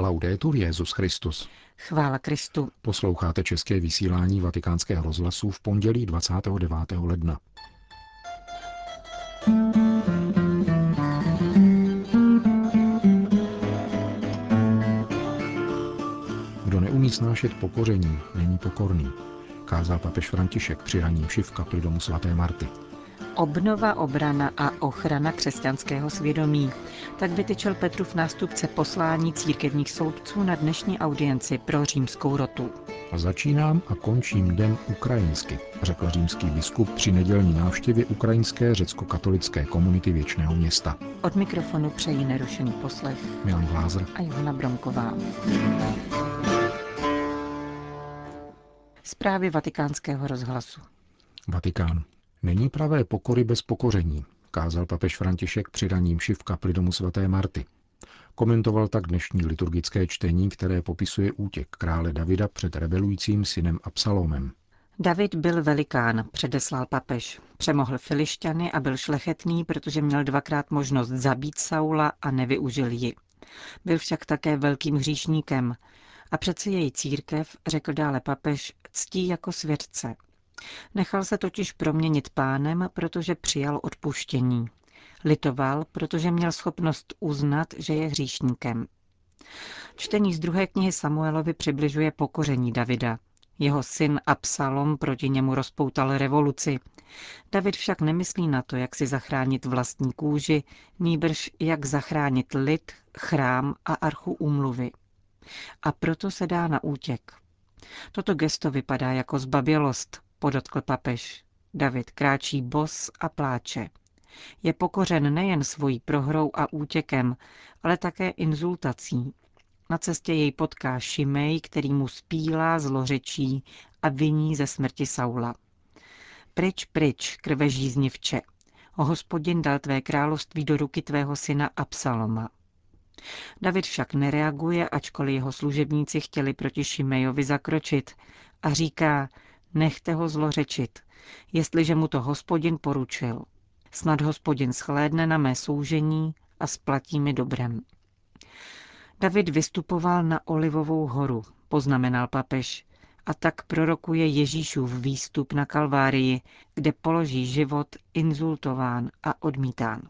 Laudetur Jezus Christus. Chvála Kristu. Posloucháte české vysílání Vatikánského rozhlasu v pondělí 29. ledna. Kdo neumí snášet pokoření, není pokorný, kázal papež František při raním v kapli domu svaté Marty. Obnova, obrana a ochrana křesťanského svědomí. Tak vytyčel Petrův nástupce poslání církevních soudců na dnešní audienci pro římskou rotu. A začínám a končím den ukrajinsky, řekl římský biskup při nedělní návštěvě ukrajinské řecko-katolické komunity Věčného města. Od mikrofonu přejí nerušený poslech Milan Glázer a Johana Bromková. Zprávy vatikánského rozhlasu. Vatikán. Není pravé pokory bez pokoření, kázal papež František při raním v kapli domu svaté Marty. Komentoval tak dnešní liturgické čtení, které popisuje útěk krále Davida před rebelujícím synem Absalomem. David byl velikán, předeslal papež. Přemohl filišťany a byl šlechetný, protože měl dvakrát možnost zabít Saula a nevyužil ji. Byl však také velkým hříšníkem. A přece její církev, řekl dále papež, ctí jako svědce. Nechal se totiž proměnit pánem, protože přijal odpuštění. Litoval, protože měl schopnost uznat, že je hříšníkem. Čtení z druhé knihy Samuelovi přibližuje pokoření Davida. Jeho syn Absalom proti němu rozpoutal revoluci. David však nemyslí na to, jak si zachránit vlastní kůži, nýbrž jak zachránit lid, chrám a archu úmluvy. A proto se dá na útěk. Toto gesto vypadá jako zbabělost, podotkl papež. David kráčí bos a pláče. Je pokořen nejen svojí prohrou a útěkem, ale také inzultací. Na cestě jej potká Šimej, který mu spílá, zlořečí a viní ze smrti Saula. Pryč, pryč, krve žíznivče. Hospodin dal tvé království do ruky tvého syna Absaloma. David však nereaguje, ačkoliv jeho služebníci chtěli proti Šimejovi zakročit a říká, nechte ho zlořečit, jestliže mu to hospodin poručil. Snad hospodin schlédne na mé soužení a splatí mi dobrem. David vystupoval na Olivovou horu, poznamenal papež, a tak prorokuje Ježíšův výstup na Kalvárii, kde položí život inzultován a odmítán.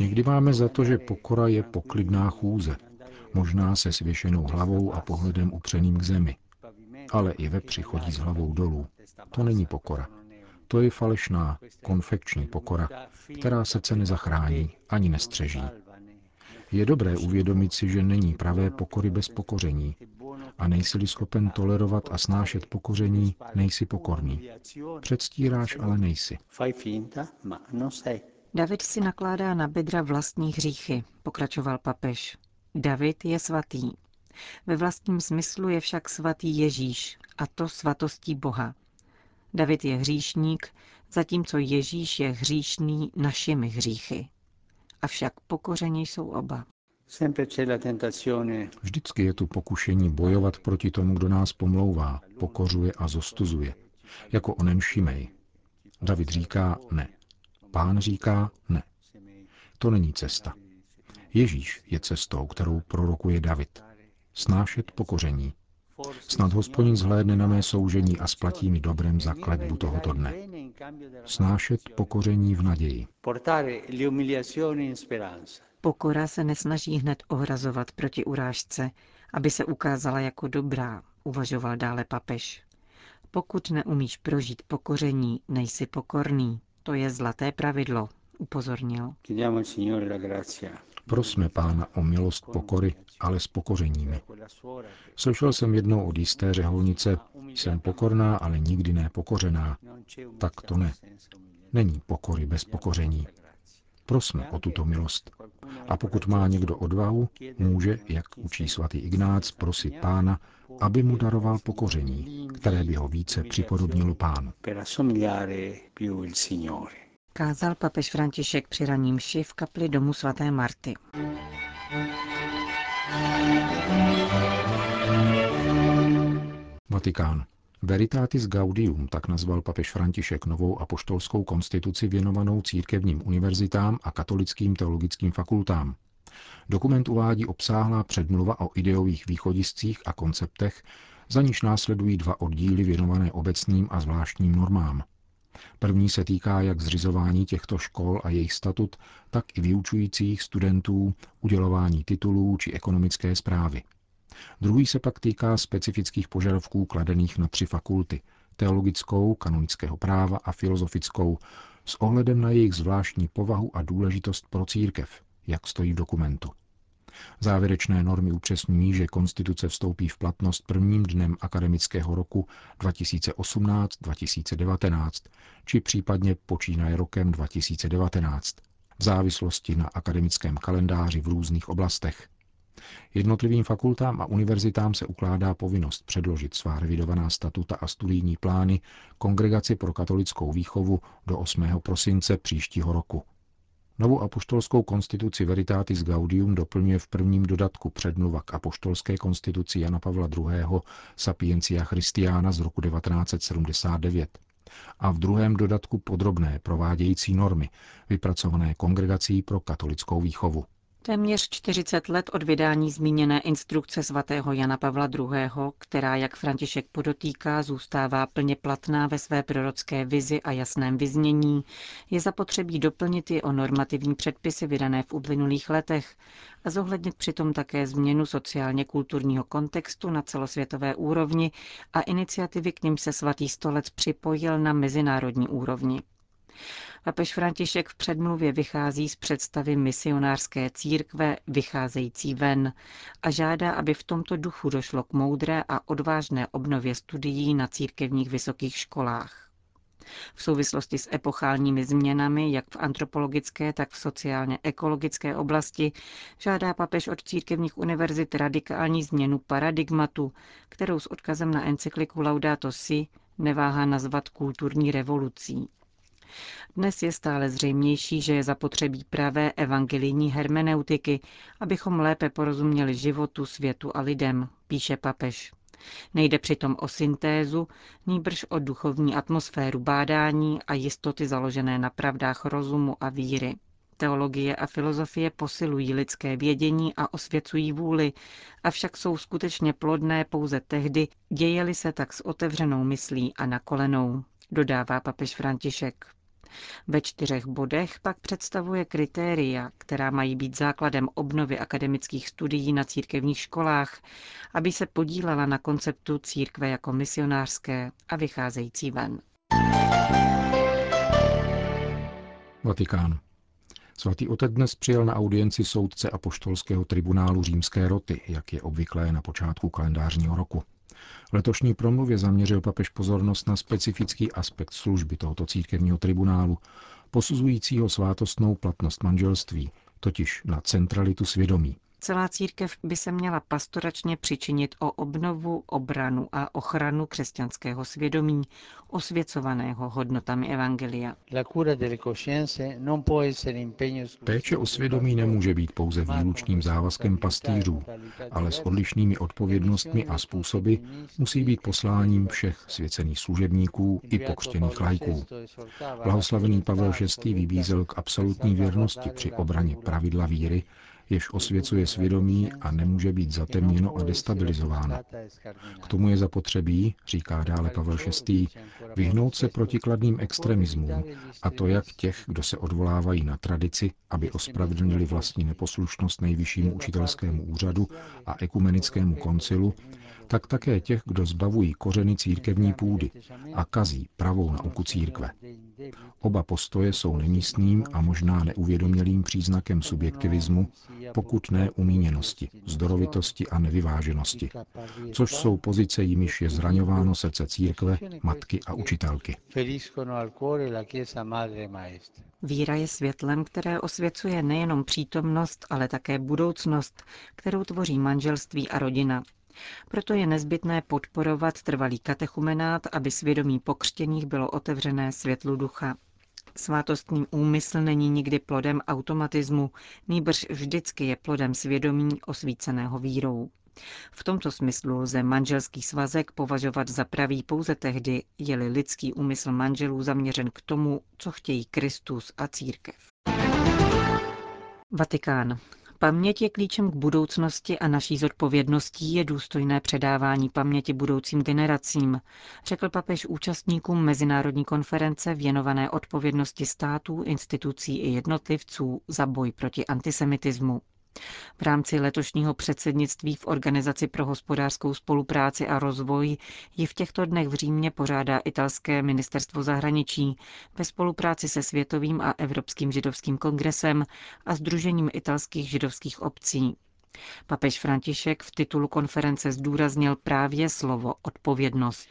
Někdy máme za to, že pokora je poklidná chůze, možná se svěšenou hlavou a pohledem upřeným k zemi. Ale i ve přichodí s hlavou dolů. To není pokora. To je falešná, konfekční pokora, která srdce nezachrání ani nestřeží. Je dobré uvědomit si, že není pravé pokory bez pokoření. A nejsi-li schopen tolerovat a snášet pokoření, nejsi pokorný. Předstíráš, ale nejsi. David si nakládá na bedra vlastní hříchy, pokračoval papež. David je svatý. Ve vlastním smyslu je však svatý Ježíš, a to svatostí Boha. David je hříšník, zatímco Ježíš je hříšný našimi hříchy. Avšak pokoření jsou oba. Vždycky je tu pokušení bojovat proti tomu, kdo nás pomlouvá, pokořuje a zostuzuje. Jako onen Šimej. David říká ne. Pán říká ne. To není cesta. Ježíš je cestou, kterou prorokuje David. Snášet pokoření. Snad hospodin zhlédne na mé soužení a splatí mi dobrem za kletbu tohoto dne. Snášet pokoření v naději. Pokora se nesnaží hned ohrazovat proti urážce, aby se ukázala jako dobrá, uvažoval dále papež. Pokud neumíš prožít pokoření, nejsi pokorný. To je zlaté pravidlo, upozornil. Prosme pána o milost pokory, ale s pokořeními. Slyšel jsem jednou od jisté řeholnice, jsem pokorná, ale nikdy ne pokořená. Tak to ne. Není pokory bez pokoření. Prosme o tuto milost. A pokud má někdo odvahu, může, jak učí svatý Ignác, prosit pána, aby mu daroval pokoření, které by ho více připodobnilo pánu kázal papež František při raním mši v kapli domu svaté Marty. Vatikán. Veritatis Gaudium, tak nazval papež František novou apoštolskou konstituci věnovanou církevním univerzitám a katolickým teologickým fakultám. Dokument uvádí obsáhlá předmluva o ideových východiscích a konceptech, za níž následují dva oddíly věnované obecným a zvláštním normám. První se týká jak zřizování těchto škol a jejich statut, tak i vyučujících studentů, udělování titulů či ekonomické zprávy. Druhý se pak týká specifických požadavků kladených na tři fakulty teologickou, kanonického práva a filozofickou, s ohledem na jejich zvláštní povahu a důležitost pro církev, jak stojí v dokumentu. Závěrečné normy upřesňují, že konstituce vstoupí v platnost prvním dnem akademického roku 2018-2019, či případně počínaje rokem 2019, v závislosti na akademickém kalendáři v různých oblastech. Jednotlivým fakultám a univerzitám se ukládá povinnost předložit svá revidovaná statuta a studijní plány Kongregaci pro katolickou výchovu do 8. prosince příštího roku. Novou apoštolskou konstituci Veritatis Gaudium doplňuje v prvním dodatku předmluva k apoštolské konstituci Jana Pavla II. Sapiencia Christiana z roku 1979 a v druhém dodatku podrobné provádějící normy, vypracované Kongregací pro katolickou výchovu. Téměř 40 let od vydání zmíněné instrukce svatého Jana Pavla II., která, jak František podotýká, zůstává plně platná ve své prorocké vizi a jasném vyznění, je zapotřebí doplnit ji o normativní předpisy vydané v uplynulých letech a zohlednit přitom také změnu sociálně-kulturního kontextu na celosvětové úrovni a iniciativy, k ním se svatý stolec připojil na mezinárodní úrovni. Papež František v předmluvě vychází z představy misionářské církve vycházející ven a žádá, aby v tomto duchu došlo k moudré a odvážné obnově studií na církevních vysokých školách. V souvislosti s epochálními změnami, jak v antropologické, tak v sociálně-ekologické oblasti, žádá papež od církevních univerzit radikální změnu paradigmatu, kterou s odkazem na encykliku Laudato Si neváhá nazvat kulturní revolucí. Dnes je stále zřejmější, že je zapotřebí pravé evangelijní hermeneutiky, abychom lépe porozuměli životu, světu a lidem, píše papež. Nejde přitom o syntézu, nýbrž o duchovní atmosféru bádání a jistoty založené na pravdách rozumu a víry. Teologie a filozofie posilují lidské vědění a osvěcují vůli, avšak jsou skutečně plodné pouze tehdy, dějeli se tak s otevřenou myslí a nakolenou, dodává papež František. Ve čtyřech bodech pak představuje kritéria, která mají být základem obnovy akademických studií na církevních školách, aby se podílela na konceptu církve jako misionářské a vycházející ven. Vatikán. Svatý otec dnes přijel na audienci soudce apoštolského tribunálu římské roty, jak je obvyklé na počátku kalendářního roku. V letošní promluvě zaměřil papež pozornost na specifický aspekt služby tohoto církevního tribunálu, posuzujícího svátostnou platnost manželství, totiž na centralitu svědomí. Celá církev by se měla pastoračně přičinit o obnovu, obranu a ochranu křesťanského svědomí, osvěcovaného hodnotami Evangelia. Péče o svědomí nemůže být pouze výlučným závazkem pastýřů, ale s odlišnými odpovědnostmi a způsoby musí být posláním všech svěcených služebníků i pokřtěných lajků. Blahoslavený Pavel VI. vybízel k absolutní věrnosti při obraně pravidla víry, jež osvěcuje svědomí a nemůže být zatemněno a destabilizováno. K tomu je zapotřebí, říká dále Pavel VI., vyhnout se protikladným extremismům, a to jak těch, kdo se odvolávají na tradici, aby ospravedlnili vlastní neposlušnost nejvyššímu učitelskému úřadu a ekumenickému koncilu, tak také těch, kdo zbavují kořeny církevní půdy a kazí pravou nauku církve. Oba postoje jsou nemístným a možná neuvědomělým příznakem subjektivismu, pokud ne umíněnosti, zdorovitosti a nevyváženosti, což jsou pozice, jimiž je zraňováno srdce církve, matky a učitelky. Víra je světlem, které osvěcuje nejenom přítomnost, ale také budoucnost, kterou tvoří manželství a rodina, proto je nezbytné podporovat trvalý katechumenát, aby svědomí pokřtěných bylo otevřené světlu ducha. Svátostný úmysl není nikdy plodem automatismu, nýbrž vždycky je plodem svědomí osvíceného vírou. V tomto smyslu lze manželský svazek považovat za pravý pouze tehdy, je-li lidský úmysl manželů zaměřen k tomu, co chtějí Kristus a církev. Vatikán. Paměť je klíčem k budoucnosti a naší zodpovědností je důstojné předávání paměti budoucím generacím, řekl papež účastníkům mezinárodní konference věnované odpovědnosti států, institucí i jednotlivců za boj proti antisemitismu. V rámci letošního předsednictví v Organizaci pro hospodářskou spolupráci a rozvoj ji v těchto dnech v Římě pořádá italské ministerstvo zahraničí ve spolupráci se Světovým a Evropským židovským kongresem a Združením italských židovských obcí. Papež František v titulu konference zdůraznil právě slovo odpovědnost.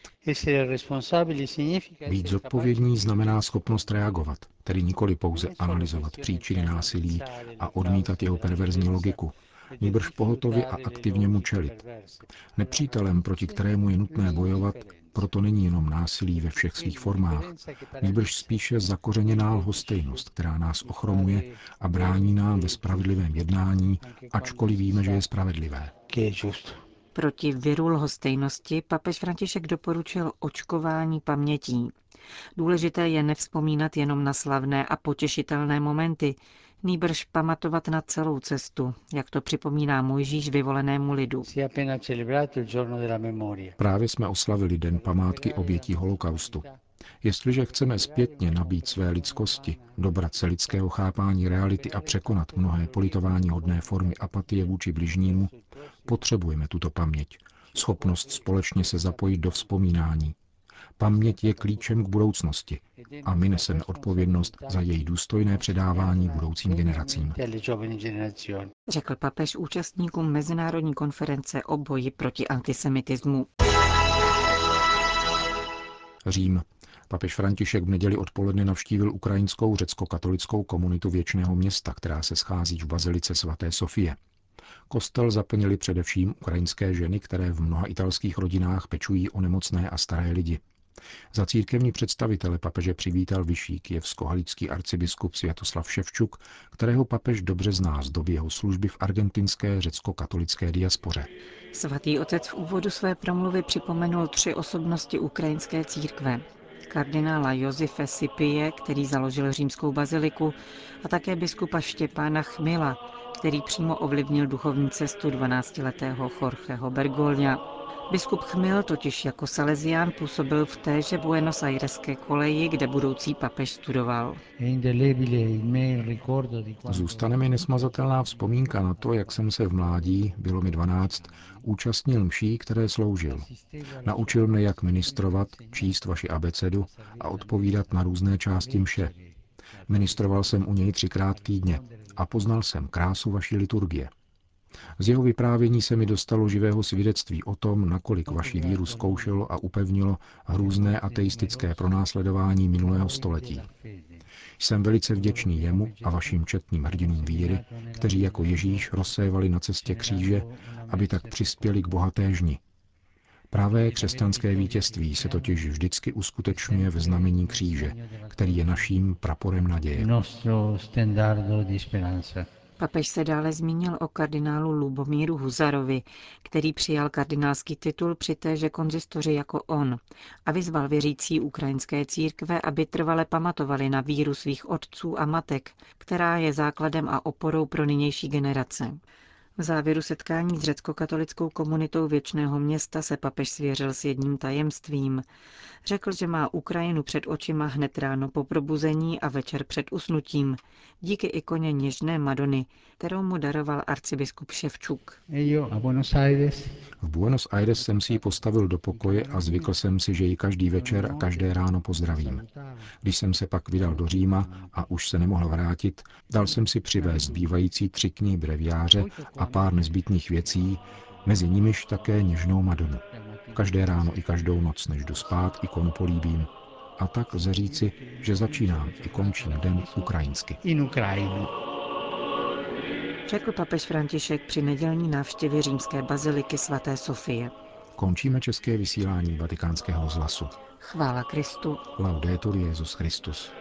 Být zodpovědný znamená schopnost reagovat, tedy nikoli pouze analyzovat příčiny násilí a odmítat jeho perverzní logiku, nýbrž pohotově a aktivně mu čelit. Nepřítelem, proti kterému je nutné bojovat, proto není jenom násilí ve všech svých formách, nýbrž spíše zakořeněná lhostejnost, která nás ochromuje a brání nám ve spravedlivém jednání, ačkoliv víme, že je spravedlivé. Proti viru lhostejnosti papež František doporučil očkování pamětí. Důležité je nevzpomínat jenom na slavné a potěšitelné momenty, nýbrž pamatovat na celou cestu, jak to připomíná Mojžíš vyvolenému lidu. Právě jsme oslavili Den památky obětí holokaustu. Jestliže chceme zpětně nabít své lidskosti, dobrat se lidského chápání reality a překonat mnohé politování hodné formy apatie vůči bližnímu, potřebujeme tuto paměť, schopnost společně se zapojit do vzpomínání, Paměť je klíčem k budoucnosti a my neseme odpovědnost za její důstojné předávání budoucím generacím. Řekl papež účastníkům Mezinárodní konference o boji proti antisemitismu. Řím. Papež František v neděli odpoledne navštívil ukrajinskou řecko-katolickou komunitu věčného města, která se schází v bazilice svaté Sofie. Kostel zaplnili především ukrajinské ženy, které v mnoha italských rodinách pečují o nemocné a staré lidi. Za církevní představitele papeže přivítal vyšší kijevsko-halický arcibiskup Světoslav Ševčuk, kterého papež dobře zná z doby jeho služby v argentinské řecko-katolické diaspoře. Svatý otec v úvodu své promluvy připomenul tři osobnosti ukrajinské církve. Kardinála Josefe Sipie, který založil římskou baziliku, a také biskupa Štěpána Chmila, který přímo ovlivnil duchovní cestu 12-letého Jorgeho Bergolňa. Biskup Chmil totiž jako Salesián působil v téže Buenos Aireské koleji, kde budoucí papež studoval. Zůstane mi nesmazatelná vzpomínka na to, jak jsem se v mládí, bylo mi 12, účastnil mší, které sloužil. Naučil mne, jak ministrovat, číst vaši abecedu a odpovídat na různé části mše. Ministroval jsem u něj třikrát týdně a poznal jsem krásu vaší liturgie. Z jeho vyprávění se mi dostalo živého svědectví o tom, nakolik vaši víru zkoušelo a upevnilo hrůzné ateistické pronásledování minulého století. Jsem velice vděčný jemu a vašim četným hrdinům víry, kteří jako Ježíš rozsévali na cestě kříže, aby tak přispěli k bohaté žni. Pravé křesťanské vítězství se totiž vždycky uskutečňuje ve znamení kříže, který je naším praporem naděje. Papež se dále zmínil o kardinálu Lubomíru Huzarovi, který přijal kardinálský titul při téže konzistoři jako on a vyzval věřící ukrajinské církve, aby trvale pamatovali na víru svých otců a matek, která je základem a oporou pro nynější generace. V závěru setkání s řecko-katolickou komunitou věčného města se papež svěřil s jedním tajemstvím. Řekl, že má Ukrajinu před očima hned ráno po probuzení a večer před usnutím, díky ikoně něžné Madony, kterou mu daroval arcibiskup Ševčuk. V Buenos Aires jsem si ji postavil do pokoje a zvykl jsem si, že ji každý večer a každé ráno pozdravím. Když jsem se pak vydal do Říma a už se nemohl vrátit, dal jsem si přivést zbývající tři knihy breviáře a pár nezbytných věcí, mezi nimiž také něžnou Madonu. Každé ráno i každou noc, než jdu spát, ikonu políbím. A tak lze říci, že začínám i končím den ukrajinsky. In Ukrajinu. Řekl papež František při nedělní návštěvě římské baziliky svaté Sofie. Končíme české vysílání vatikánského zhlasu. Chvála Kristu. Laudetur Jezus Christus.